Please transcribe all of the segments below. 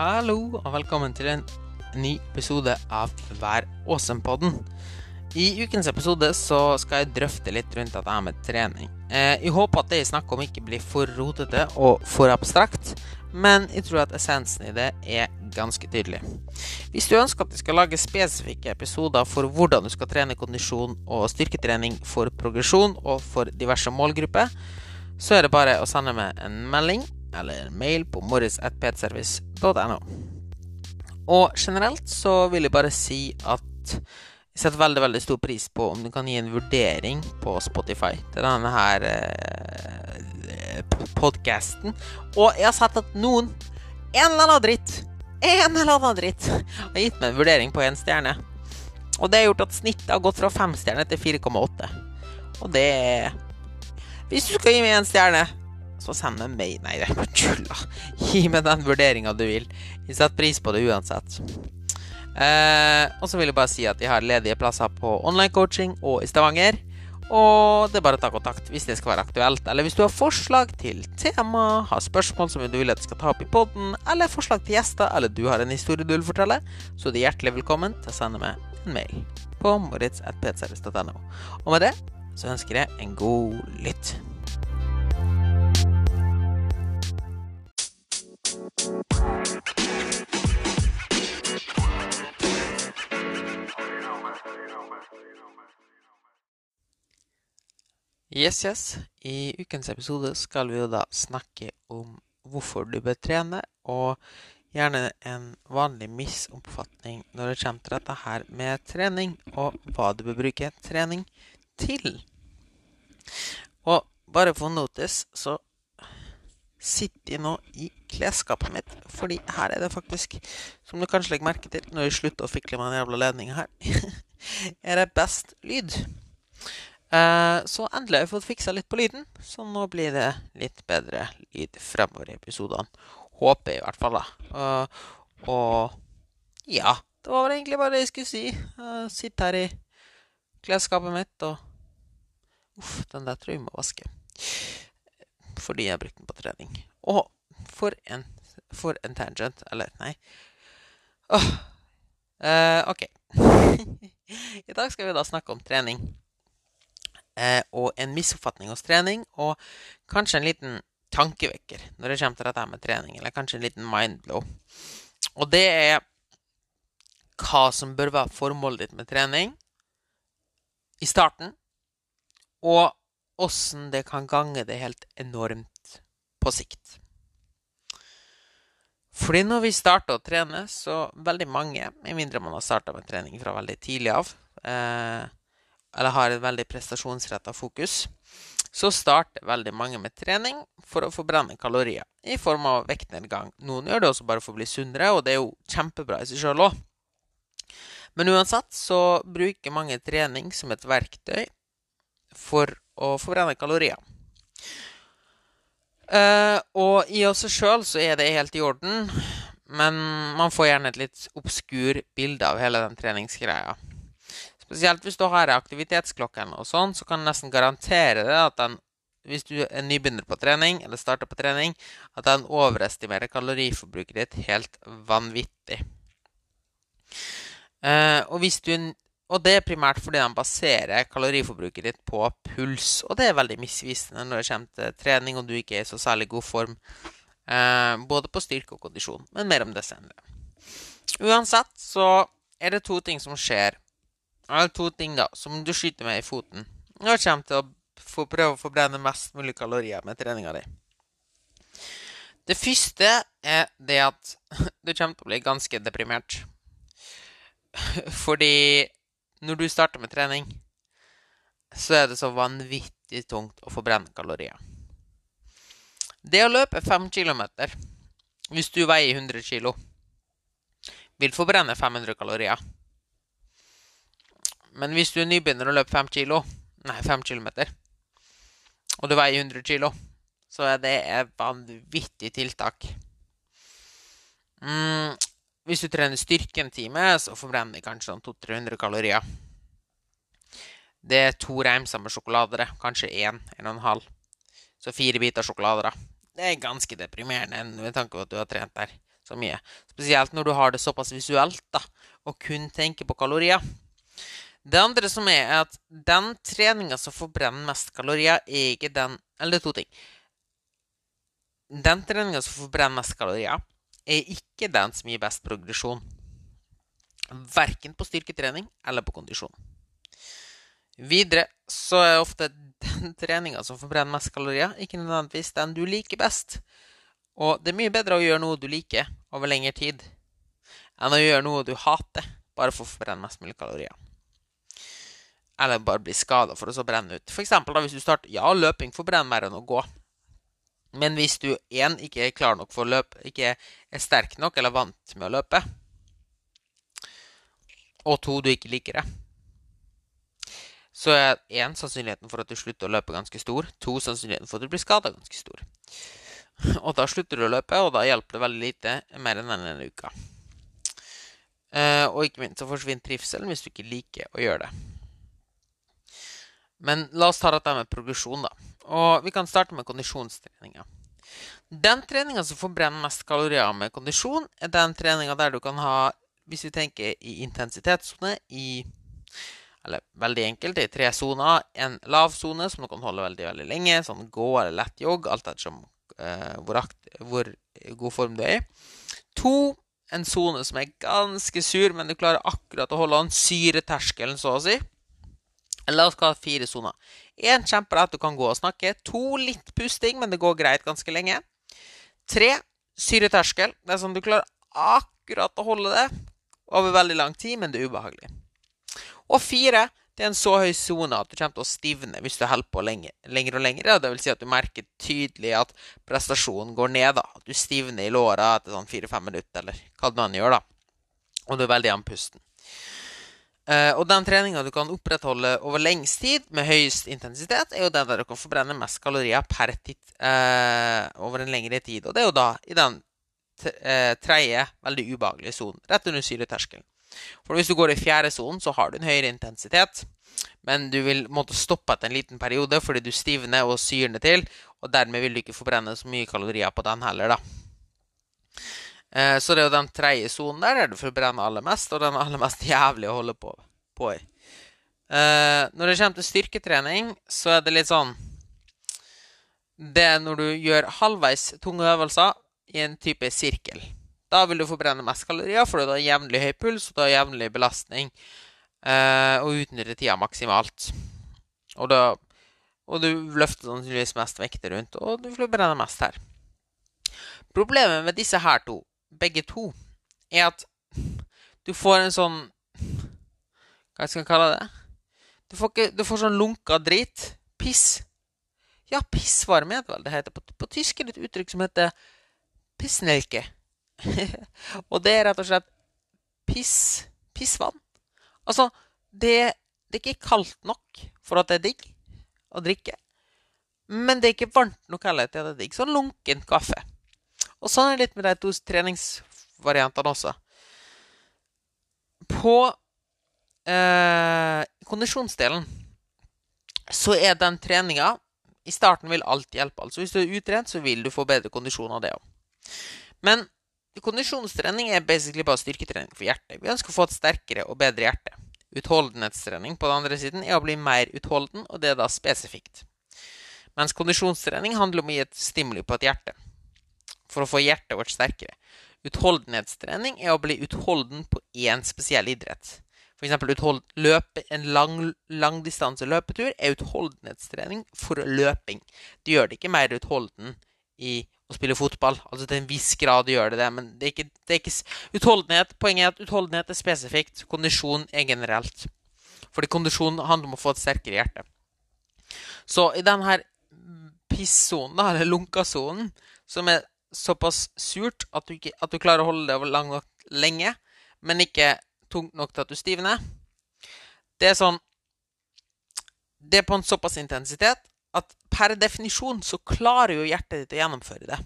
Hallo, og velkommen til en ny episode av Vær åsen-podden. I ukens episode så skal jeg drøfte litt rundt dette med trening. Eh, jeg håper at det jeg snakker om, ikke blir for rotete og for abstrakt, men jeg tror at essensen i det er ganske tydelig. Hvis du ønsker at jeg skal lage spesifikke episoder for hvordan du skal trene kondisjon og styrketrening for progresjon og for diverse målgrupper, så er det bare å sende meg en melding eller mail på morris.petservice.no. Og generelt så vil jeg bare si at jeg setter veldig veldig stor pris på om du kan gi en vurdering på Spotify til denne her eh, podkasten. Og jeg har sett at noen, en eller annen dritt, en eller annen dritt, har gitt meg en vurdering på én stjerne. Og det har gjort at snittet har gått fra fem stjerner til 4,8. Og det Hvis du skal gi meg en stjerne, så send meg mail Nei, er bare tulla. Gi meg den vurderinga du vil. Jeg setter pris på det uansett. Eh, og så vil jeg bare si at jeg har ledige plasser på online coaching og i Stavanger. Og det er bare å ta kontakt hvis det skal være aktuelt. Eller hvis du har forslag til tema, har spørsmål som du vil at jeg skal ta opp i poden, eller forslag til gjester, eller du har en historie du vil fortelle, så er du hjertelig velkommen til å sende meg en mail på moritz.pcrs.no. Og med det så ønsker jeg en god lytt. Yes, yes. I ukens episode skal vi jo da snakke om hvorfor du bør trene, og gjerne en vanlig misoppfatning når det kommer til dette her med trening, og hva du bør bruke trening til. Og bare for notis, så sitter jeg nå i klesskapet mitt, fordi her er det faktisk, som du kanskje legger merke til når jeg slutter å fikle med den jævla ledninga her, er det best lyd. Uh, så endelig har jeg fått fiksa litt på lyden, så nå blir det litt bedre lyd fremover i episodene. Håper jeg i hvert fall, da. Uh, og ja, det var vel egentlig bare det jeg skulle si. Uh, sitte her i klesskapet mitt og Uff, den der tror jeg må vaske. Fordi jeg har brukt den på trening. Og for en, for en tangent. Eller, nei. Åh. ok. I dag skal vi da snakke om trening eh, og en misoppfatning hos trening, og kanskje en liten tankevekker når det kommer til dette med trening, eller kanskje en liten mindblow. Og det er hva som bør være formålet ditt med trening i starten, og åssen det kan gange det helt enormt på sikt. Fordi når vi starter å trene, så veldig mange, med mindre man har starta med trening fra veldig tidlig av, eh, eller har et veldig prestasjonsretta fokus, så starter veldig mange med trening for å forbrenne kalorier i form av vektnedgang. Noen gjør det også bare for å bli sunnere, og det er jo kjempebra i seg sjøl òg. Men uansett så bruker mange trening som et verktøy for å forbrenne kalorier. Uh, og i oss sjøl så er det helt i orden, men man får gjerne et litt obskur bilde av hele den treningsgreia. Spesielt hvis du har aktivitetsklokken og sånn, så kan jeg nesten garantere det at den, hvis du er nybegynner på trening, eller starter på trening, at den overestimerer kaloriforbruket ditt helt vanvittig. Eh, og, du, og, det er primært fordi den baserer kaloriforbruket ditt på puls. Og det er veldig misvisende når det kommer til trening og du ikke er i så særlig god form. Eh, både på styrke og kondisjon. Men mer om det senere. Uansett så er det to ting som skjer jeg har to ting da, som du skyter med i foten. Jeg kommer til å få prøve å forbrenne mest mulig kalorier med treninga di. Det første er det at du kommer til å bli ganske deprimert. Fordi når du starter med trening, så er det så vanvittig tungt å forbrenne kalorier. Det å løpe 5 km, hvis du veier 100 kg, vil forbrenne 500 kalorier. Men hvis du er nybegynner og løper 5 kilo, nei, 5 kilometer, og du veier 100 kilo, så er det et vanvittig tiltak. Mm, hvis du trener styrke en time, så forbrenner du kanskje sånn 200-300 kalorier. Det er to reimser med sjokolade, kanskje én, og en halv. Så fire biter sjokolader. Det er ganske deprimerende med tanke på at du har trent der. så mye. Spesielt når du har det såpass visuelt, da, og kun tenker på kalorier. Det andre som er, er at den treninga som forbrenner mest kalorier, er ikke den Eller er to ting. Den treninga som forbrenner mest kalorier, er ikke den som gir best progresjon. Verken på styrketrening eller på kondisjon. Videre så er ofte den treninga som forbrenner mest kalorier, ikke nødvendigvis den du liker best. Og det er mye bedre å gjøre noe du liker over lengre tid, enn å gjøre noe du hater bare for å forbrenne mest mulig kalorier eller bare bli skada for å så brenne ut. For eksempel, da, hvis du starter Ja, løping forbrenner mer enn å gå. Men hvis du én ikke er klar nok for å løpe, ikke er sterk nok eller vant med å løpe, og to, du ikke liker det, så er én sannsynligheten for at du slutter å løpe, ganske stor. To sannsynligheten for at du blir skada, ganske stor. Og da slutter du å løpe, og da hjelper det veldig lite mer enn denne uka. Eh, og ikke minst så forsvinner trivselen hvis du ikke liker å gjøre det. Men la oss ta dette med progresjon, da. Og vi kan starte med kondisjonstreninga. Den treninga som forbrenner mest kalorier med kondisjon, er den treninga der du kan ha Hvis vi tenker i intensitetssone i Eller veldig enkelt, er tre soner. En lav sone som du kan holde veldig veldig lenge, sånn gå eller lett jogg, alt ettersom eh, hvor, hvor god form du er i. To en sone som er ganske sur, men du klarer akkurat å holde an syreterskelen, så å si. La oss ha fire soner. Én at du kan gå og snakke. To litt pusting, men det går greit ganske lenge. Tre syreterskel. Det er sånn du klarer akkurat å holde det over veldig lang tid, men det er ubehagelig. Og fire det er en så høy sone at du kommer til å stivne hvis du holder på lenger, lenger og lenger. Det vil si at du merker tydelig at prestasjonen går ned. da. At du stivner i låra etter sånn fire-fem minutter, eller hva man gjør. da. Og du er veldig andpusten. Uh, og den treninga du kan opprettholde over lengst tid med høyest intensitet, er jo den der du kan forbrenne mest kalorier per tid uh, over en lengre tid. Og det er jo da i den uh, tredje, veldig ubehagelige sonen, rett under syreterskelen. For hvis du går i fjerde sonen, så har du en høyere intensitet, men du vil måtte stoppe etter en liten periode fordi du stivner og syrner til, og dermed vil du ikke forbrenne så mye kalorier på den heller, da. Eh, så det er jo den tredje sonen der der du forbrenner aller mest, og den aller mest jævlig å holde på, på i. Eh, når det kommer til styrketrening, så er det litt sånn Det er når du gjør halvveis tunge øvelser i en type sirkel. Da vil du forbrenne mest kalorier, for du har jevnlig høy puls og du har jevnlig belastning. Eh, og utnytter tida maksimalt. Og, da, og du løfter sannsynligvis mest vekter rundt, og du forbrenner mest her. Problemet med disse her to begge to, er at du får en sånn Hva skal jeg kalle det? Du får, ikke, du får sånn lunka drit. Piss. Ja, pissvarme er det vel det heter. På, på tysk er det et uttrykk som heter pissnelke. og det er rett og slett piss pissvann. Altså, det, det, er ikke kaldt nok for at det er digg å drikke. Men det er ikke varmt nok heller til at det er digg. Sånn lunken kaffe. Og sånn er det litt med de to treningsvariantene også. På eh, kondisjonsdelen så er den treninga I starten vil alt hjelpe. Altså Hvis du er utrent, så vil du få bedre kondisjon av det òg. Men kondisjonstrening er basically bare styrketrening for hjertet. Vi ønsker å få et sterkere og bedre hjerte. Utholdenhetstrening på den andre siden er å bli mer utholden, og det er da spesifikt. Mens kondisjonstrening handler om å gi et stimuli på et hjerte for å få hjertet vårt sterkere. Utholdenhetstrening er å bli utholden på én spesiell idrett. F.eks. løpe en lang, langdistanse løpetur er utholdenhetstrening for løping. Det gjør det ikke mer utholden i å spille fotball. Altså til en viss grad gjør det det, men det er ikke, det er ikke utholdenhet. Poenget er at utholdenhet er spesifikt, kondisjon er generelt. Fordi kondisjon handler om å få et sterkere hjerte. Så i denne pissonen, eller lunkasonen, som er såpass surt at du, ikke, at du klarer å holde det over lang nok lenge, men ikke tungt nok til at du stivner. Det er sånn Det er på en såpass intensitet at per definisjon så klarer jo hjertet ditt å gjennomføre det.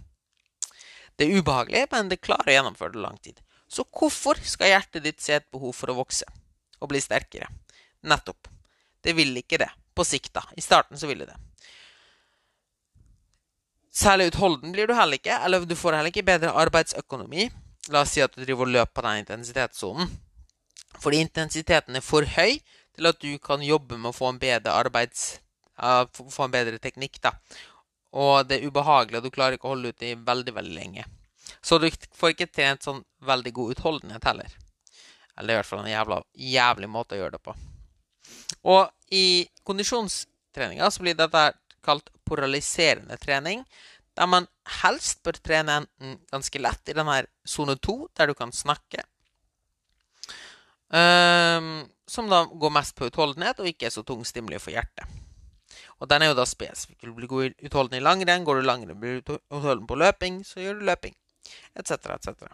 Det er ubehagelig, men det klarer å gjennomføre det lang tid. Så hvorfor skal hjertet ditt se et behov for å vokse og bli sterkere? Nettopp. Det vil ikke det. På sikt, da. I starten så vil det det. Særlig utholden blir du heller ikke, eller du får heller ikke bedre arbeidsøkonomi La oss si at du driver og løper på den intensitetssonen. Fordi intensiteten er for høy til at du kan jobbe med å få en bedre arbeids... Uh, få en bedre teknikk, da. Og det er ubehagelig, og du klarer ikke å holde ut i veldig, veldig lenge. Så du får ikke trent sånn veldig god utholdenhet heller. Eller i hvert fall en jævla, jævlig måte å gjøre det på. Og i kondisjonstreninga så blir dette kalt poraliserende trening. Der man helst bør trene enten ganske lett i denne sone to, der du kan snakke. Um, som da går mest på utholdenhet og ikke er så tung stimuli for hjertet. Og den er jo da spesifikk. Du bli god utholden i langrenn, går du langrenn. Blir du utholden på løping, så gjør du løping. Etc., etc.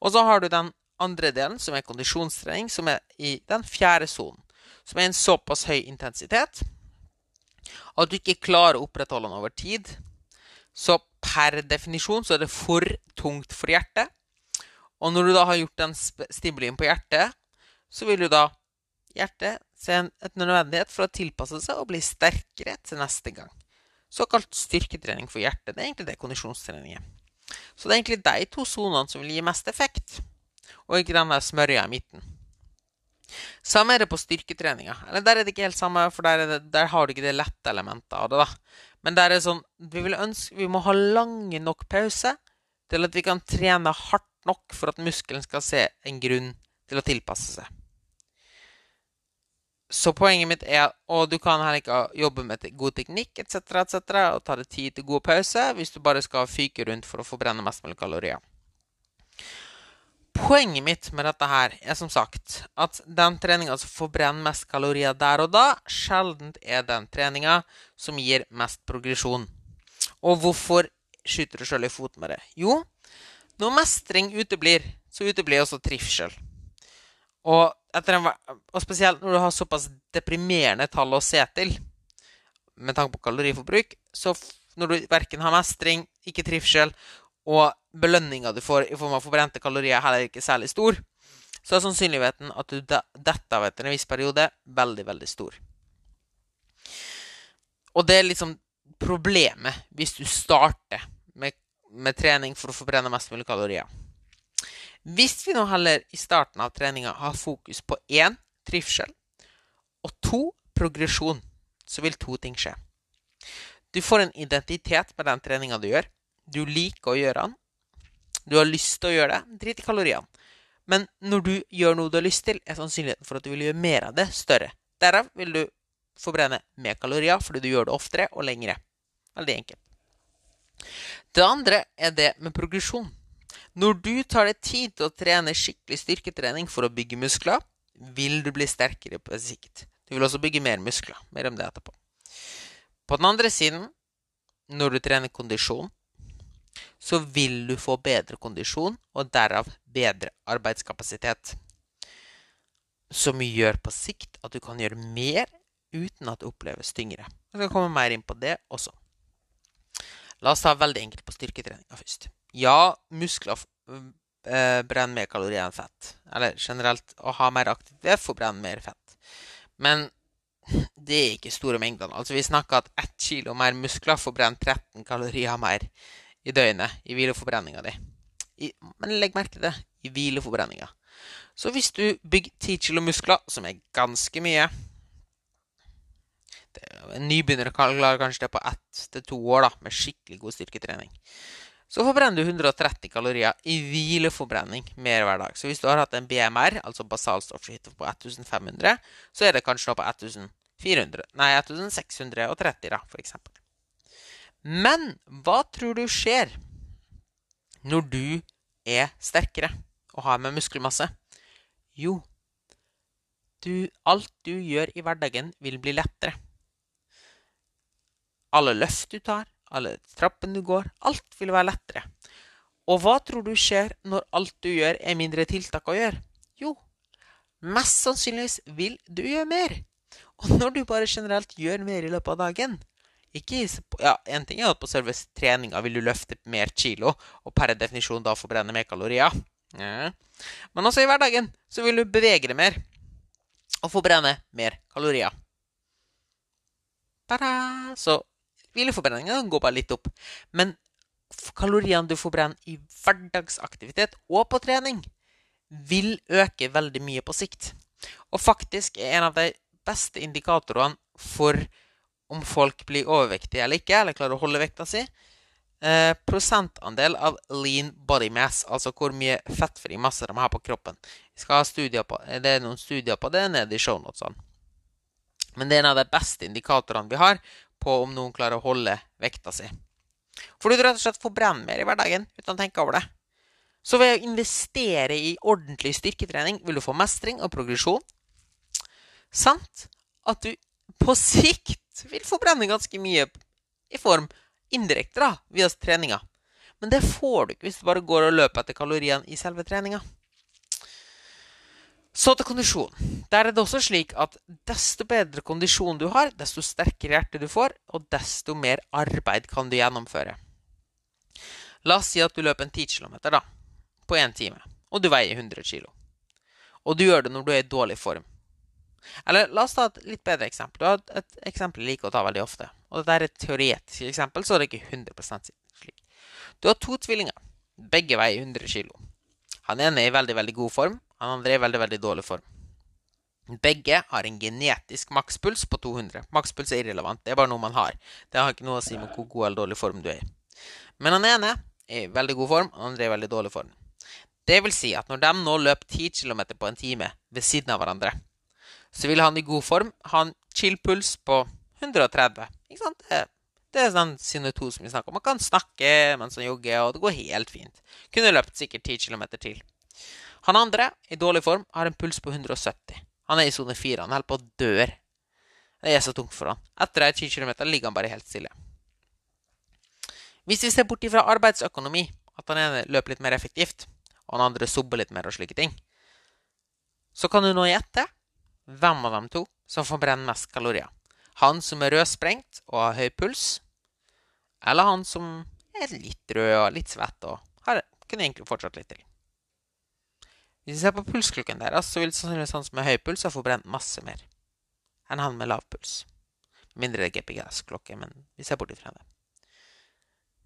Og så har du den andre delen, som er kondisjonstrening, som er i den fjerde sonen. Som er en såpass høy intensitet at du ikke klarer å opprettholde den over tid. Så per definisjon så er det for tungt for hjertet. Og når du da har gjort den stimulien på hjertet, så vil jo da hjertet se et nødvendighet for å tilpasse seg og bli sterkere til neste gang. Såkalt styrketrening for hjertet. Det er egentlig det kondisjonstrening er. Så det er egentlig de to sonene som vil gi mest effekt, og ikke den der smørja i midten. Samme er det på styrketreninga. Eller der er det ikke helt samme, for der, det, der har du ikke det lette elementet av det. da. Men der er det sånn vi, ønske, vi må ha lange nok pause til at vi kan trene hardt nok for at muskelen skal se en grunn til å tilpasse seg. Så poenget mitt er Og du kan heller ikke jobbe med god teknikk etc., etc., og ta deg tid til god pause hvis du bare skal fyke rundt for å forbrenne mest mulig kalorier. Poenget mitt med dette her er som sagt at den treninga som forbrenner mest kalorier der og da, sjelden er den treninga som gir mest progresjon. Og hvorfor skyter du sjøl i foten med det? Jo, når mestring uteblir, så uteblir også trivsel. Og, en, og, spesielt når du har såpass deprimerende tall å se til med tanke på kaloriforbruk, så når du verken har mestring, ikke trivsel, og belønninga du får i form av forbrente kalorier, heller ikke særlig stor, så er sannsynligheten at du detter av etter en viss periode, veldig, veldig stor. Og det er liksom problemet hvis du starter med, med trening for å forbrenne mest mulig kalorier. Hvis vi nå heller i starten av treninga har fokus på én trivsel og to progresjon, så vil to ting skje. Du får en identitet med den treninga du gjør. Du liker å gjøre den. Du har lyst til å gjøre det. Drit i kaloriene. Men når du gjør noe du har lyst til, er sannsynligheten for at du vil gjøre mer av det, større. Derav vil du forbrenne mer kalorier fordi du gjør det oftere og lengre. Veldig enkelt. Det andre er det med progresjon. Når du tar deg tid til å trene skikkelig styrketrening for å bygge muskler, vil du bli sterkere på sikt. Du vil også bygge mer muskler. Mer om det etterpå. På den andre siden, når du trener kondisjon, så vil du få bedre kondisjon, og derav bedre arbeidskapasitet. Som gjør på sikt at du kan gjøre mer uten at det oppleves tyngre. Jeg skal komme mer inn på det også. La oss ta veldig enkelt på styrketreninga først. Ja, muskler eh, brenner mer kalorier enn fett. Eller generelt, å ha mer aktivitet forbrenner mer fett. Men det er ikke store mengdene. Altså, vi snakker at ett kilo mer muskler forbrenner 13 kalorier mer i døgnet i hvileforbrenninga di. I, men legg merke til det i hvileforbrenninga. Så hvis du bygger 10 kilo muskler, som er ganske mye En nybegynner klarer kanskje det på ett til to år da, med skikkelig god styrketrening så forbrenner du 130 kalorier i hvileforbrenning mer hver dag. Så hvis du har hatt en BMR, altså basalstoffskifte, på 1500, så er det kanskje nå på 1400, nei 1630, da, f.eks. Men hva tror du skjer når du er sterkere og har med muskelmasse? Jo, du, alt du gjør i hverdagen, vil bli lettere. Alle løft du tar, alle trappene du går. Alt vil være lettere. Og hva tror du skjer når alt du gjør, er mindre tiltak å gjøre? Jo, mest sannsynligvis vil du gjøre mer. Og når du bare generelt gjør mer i løpet av dagen ikke, ja, En ting er at på selve treninga vil du løfte mer kilo, og per definisjon da forbrenne mer kalorier. Ja. Men også i hverdagen så vil du bevege deg mer og forbrenne mer kalorier. Tada! Så Hvileforbrenninga går bare litt opp. Men kaloriene du forbrenner i hverdagsaktivitet og på trening, vil øke veldig mye på sikt. Og faktisk er en av de beste indikatorene for om folk blir overvektige eller ikke, eller klarer å holde vekta si, eh, prosentandel av lean body mass, altså hvor mye fettfri masse de har på kroppen. Vi skal ha studier På, det er noen studier på det nede i shownotene. Men det er en av de beste indikatorene vi har på om noen klarer å holde vekta si. For du rett og slett forbrenner mer i hverdagen uten å tenke over det. Så ved å investere i ordentlig styrketrening vil du få mestring og progresjon, Sant? at du på sikt vil forbrenne ganske mye i form indirekte da, via treninga. Men det får du ikke hvis du bare går og løper etter kaloriene i selve treninga. Så til kondisjon. Der er det også slik at desto bedre kondisjon du har, desto sterkere hjerte du får, og desto mer arbeid kan du gjennomføre. La oss si at du løper en 10 km på én time, og du veier 100 kg. Og du gjør det når du er i dårlig form. Eller la oss ta et litt bedre eksempel. Du har et eksempel jeg liker å ta veldig ofte. Og dette er et teoretisk eksempel, så er det ikke 100 slik. Du har to tvillinger. Begge veier 100 kg. Han ene er i veldig, veldig god form. Han andre er i veldig, veldig dårlig form. Begge har en genetisk makspuls på 200. Makspuls er irrelevant. Det er bare noe man har. Det har ikke noe å si med hvor god eller dårlig form du er i. Men han ene er i veldig god form, han andre er i veldig dårlig form. Det vil si at når de nå løper 10 km på en time ved siden av hverandre, så vil han i god form ha en chill-puls på 130. Ikke sant? Det, det er sånn to som vi snakker om. Man kan snakke mens man jogger, og det går helt fint. Kunne løpt sikkert 10 km til. Han andre, i dårlig form, har en puls på 170. Han er i sone 4. Han holder på å dø. Det er så tungt for han. Etter de 10 km ligger han bare helt stille. Hvis vi ser bort ifra arbeidsøkonomi, at han ene løper litt mer effektivt, og han andre subber litt mer og slike ting, så kan du nå gjette hvem av dem to som forbrenner mest kalorier. Han som er rødsprengt og har høy puls, eller han som er litt rød og litt svett og har, kunne egentlig fortsatt litt til. Hvis vi ser på pulsklokken deres, så vil sannsynligvis han som har høy puls, ha forbrent masse mer enn han med lav puls. Mindre det GPS-klokke, men vi ser bort ifra det.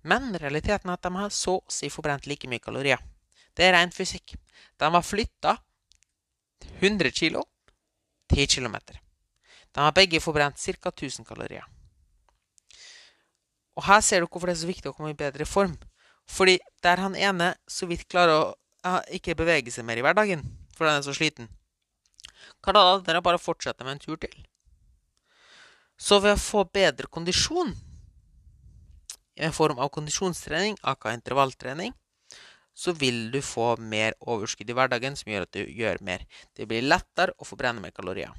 Men realiteten er at de har så å si forbrent like mye kalorier. Det er ren fysikk. De har flytta 100 kilo 10 km. De har begge forbrent ca. 1000 kalorier. Og her ser du hvorfor det er så viktig å komme i bedre form. Fordi der han ene så vidt klarer å ikke bevege seg mer i hverdagen fordi han er så sliten, kan da dere bare fortsette med en tur til. Så ved å få bedre kondisjon i en form av kondisjonstrening, aka intervalltrening, så vil du få mer overskudd i hverdagen, som gjør at du gjør mer. Det blir lettere å forbrenne mer kalorier.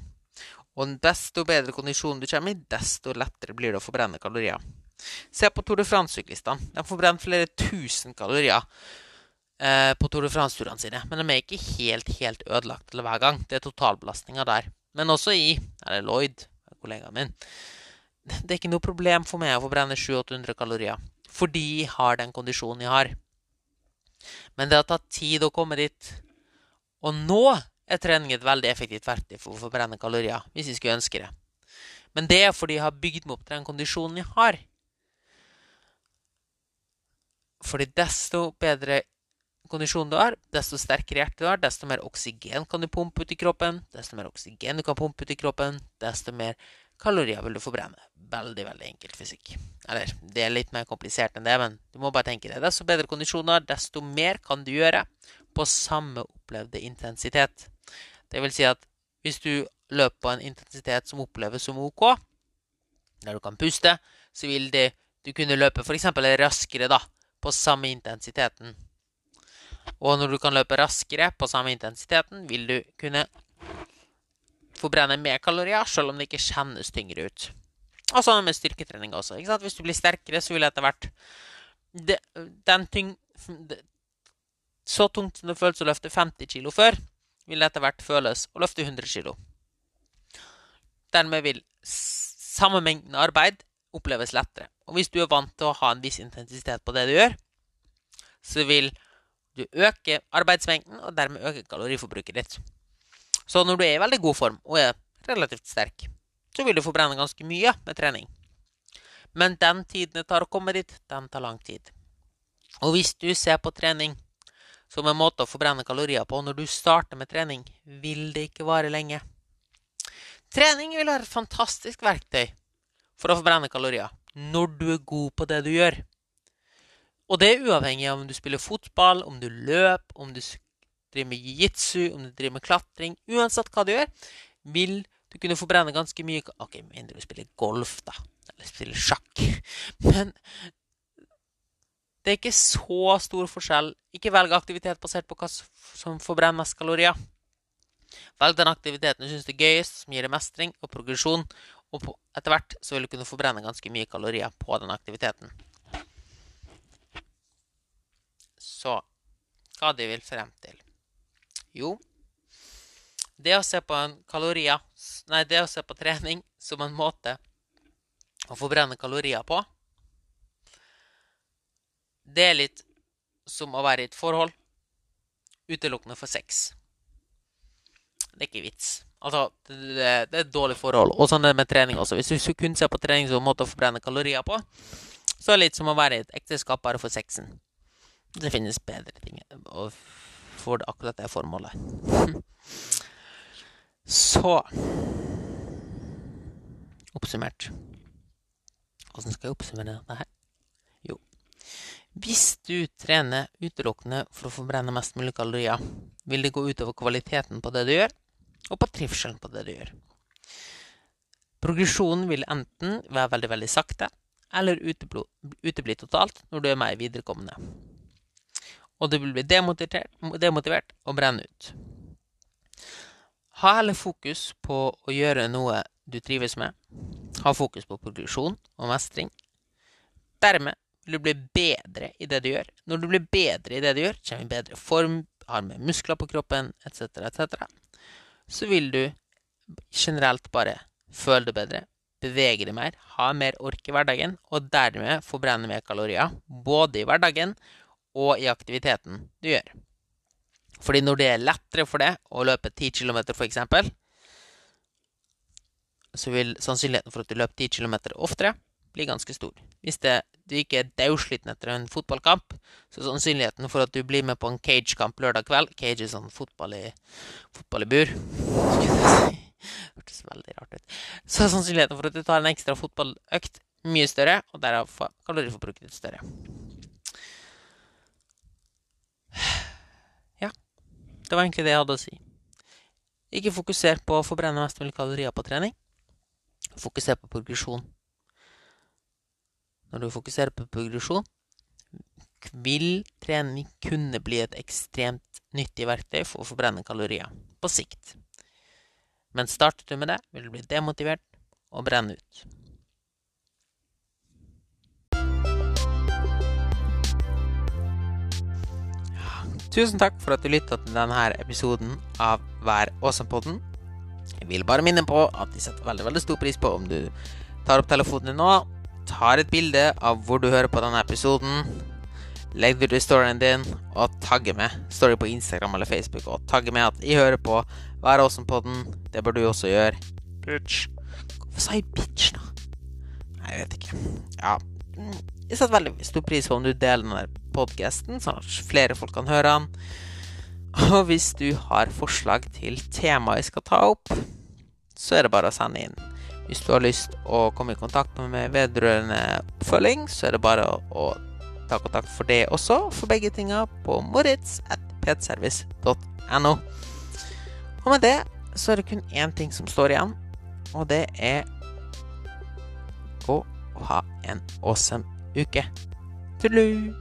Og desto bedre kondisjon du kommer i, desto lettere blir det å forbrenne kalorier. Se på Tour de France-syklistene. De forbrenner flere tusen kalorier eh, på Tour de France-turene sine. Men de er ikke helt, helt ødelagt til hver gang. Det er totalbelastninga der. Men også i Eller Lloyd, kollegaen min. Det er ikke noe problem for meg å forbrenne 700-800 kalorier. Fordi jeg har den kondisjonen jeg har. Men det har tatt tid å komme dit. Og nå er trening et veldig effektivt verktøy for å forbrenne kalorier, hvis jeg skulle ønske det. Men det er fordi jeg har bygd meg opp til den kondisjonen jeg har. Fordi desto bedre kondisjon du har, desto sterkere hjerte du har, desto mer oksygen kan du pumpe ut i kroppen. Desto mer oksygen du kan pumpe ut i kroppen, desto mer kalorier vil du forbrenne. Veldig, veldig enkelt fysikk. Eller, det er litt mer komplisert enn det, men du må bare tenke det. Desto bedre kondisjoner, desto mer kan du gjøre på samme opplevde intensitet. Det vil si at hvis du løper på en intensitet som oppleves som OK, der du kan puste, så vil det, du kunne løpe f.eks. raskere da, på samme intensiteten. Og når du kan løpe raskere på samme intensiteten, vil du kunne forbrenne mer kalorier, selv om det ikke kjennes tyngre ut. Og sånn med styrketrening også. Hvis du blir sterkere, så vil etter hvert det, den tyng... Det, så tungt som det føles å løfte 50 kg før, vil det etter hvert føles å løfte 100 kg. Dermed vil samme mengden arbeid oppleves lettere. Og hvis du er vant til å ha en viss intensitet på det du gjør, så vil du øke arbeidsmengden og dermed øke kaloriforbruket ditt. Så når du er i veldig god form og er relativt sterk, så vil du forbrenne ganske mye med trening. Men den tiden det tar å komme dit, den tar lang tid. Og hvis du ser på trening som en måte å forbrenne kalorier på når du starter med trening, vil det ikke vare lenge. Trening vil være et fantastisk verktøy for å forbrenne kalorier når du er god på det du gjør. Og det er uavhengig av om du spiller fotball, om du løper, om du driver med jiu-jitsu, om du driver med klatring. Uansett hva du gjør, vil du kunne forbrenne ganske mye Ok, mindre du spiller golf, da. Eller spiller sjakk. Men det er ikke så stor forskjell. Ikke velg aktivitet basert på hva som forbrenner mest kalorier. Velg den aktiviteten du syns er gøyest, som gir deg mestring og progresjon. Og etter hvert så vil du kunne forbrenne ganske mye kalorier på den aktiviteten. Så hva de vil frem til? Jo, det å se på en kalorier Nei, det å se på trening som en måte å forbrenne kalorier på, det er litt som å være i et forhold utelukkende for sex. Det er ikke vits. Altså, det, er et dårlig forhold. Og sånn er det med trening også. Hvis du kun ser på trening som en måte å forbrenne kalorier på, så er det litt som å være i et ekteskap bare for sexen. Det finnes bedre ting for akkurat det formålet. Så Oppsummert. Hvordan skal jeg oppsummere dette her? Jo, hvis du trener utelukkende for å forbrenne mest mulig kalorier, vil det gå utover kvaliteten på det du gjør, og på trivselen på det du gjør. Progresjonen vil enten være veldig, veldig sakte, eller utebli totalt når du er mer viderekommende og du vil bli demotivert, demotivert og brenne ut. Ha heller fokus på å gjøre noe du trives med. Ha fokus på progresjon og mestring. Dermed vil du bli bedre i det du gjør. Når du blir bedre i det du gjør, kommer i bedre form, har mer muskler på kroppen etc., etc., så vil du generelt bare føle det bedre, bevege deg mer, ha mer ork i hverdagen, og dermed forbrenne mer kalorier, både i hverdagen og i aktiviteten du gjør. Fordi når det er lettere for deg å løpe 10 km, f.eks., så vil sannsynligheten for at du løper 10 km oftere, bli ganske stor. Hvis det, du ikke er daudsliten etter en fotballkamp, så er sannsynligheten for at du blir med på en cage-kamp lørdag kveld Cage er sånn fotball i, fotball i bur. Hørtes veldig rart ut. Så er sannsynligheten for at du tar en ekstra fotballøkt, mye større, og derav kaloriforbruket ditt større. Det var egentlig det jeg hadde å si. Ikke fokuser på å forbrenne mest mulig kalorier på trening. Fokuser på progresjon. Når du fokuserer på progresjon, vil trening kunne bli et ekstremt nyttig verktøy for å forbrenne kalorier på sikt. Men starter du med det, vil du bli demotivert og brenne ut. Tusen takk for at du lytta til denne episoden av Vær åsen-podden. Jeg vil bare minne på at de setter veldig veldig stor pris på om du tar opp telefonen din nå, tar et bilde av hvor du hører på denne episoden, legger det i storyen din og tagger med. Story på Instagram eller Facebook og tagger med at jeg hører på Vær åsen-podden. Det bør du også gjøre. Bitch. Hvorfor sa jeg bitch, da? Nei, jeg vet ikke. Ja. Jeg setter veldig stor pris på om du deler denne podkasten, sånn at flere folk kan høre den. Og hvis du har forslag til tema jeg skal ta opp, så er det bare å sende inn. Hvis du har lyst å komme i kontakt med meg vedrørende oppfølging, så er det bare å, ta kontakt for det også, for begge tinga, på moritz.petservice.no. Og med det så er det kun én ting som står igjen, og det er å ha en awesome uke. Tudelu!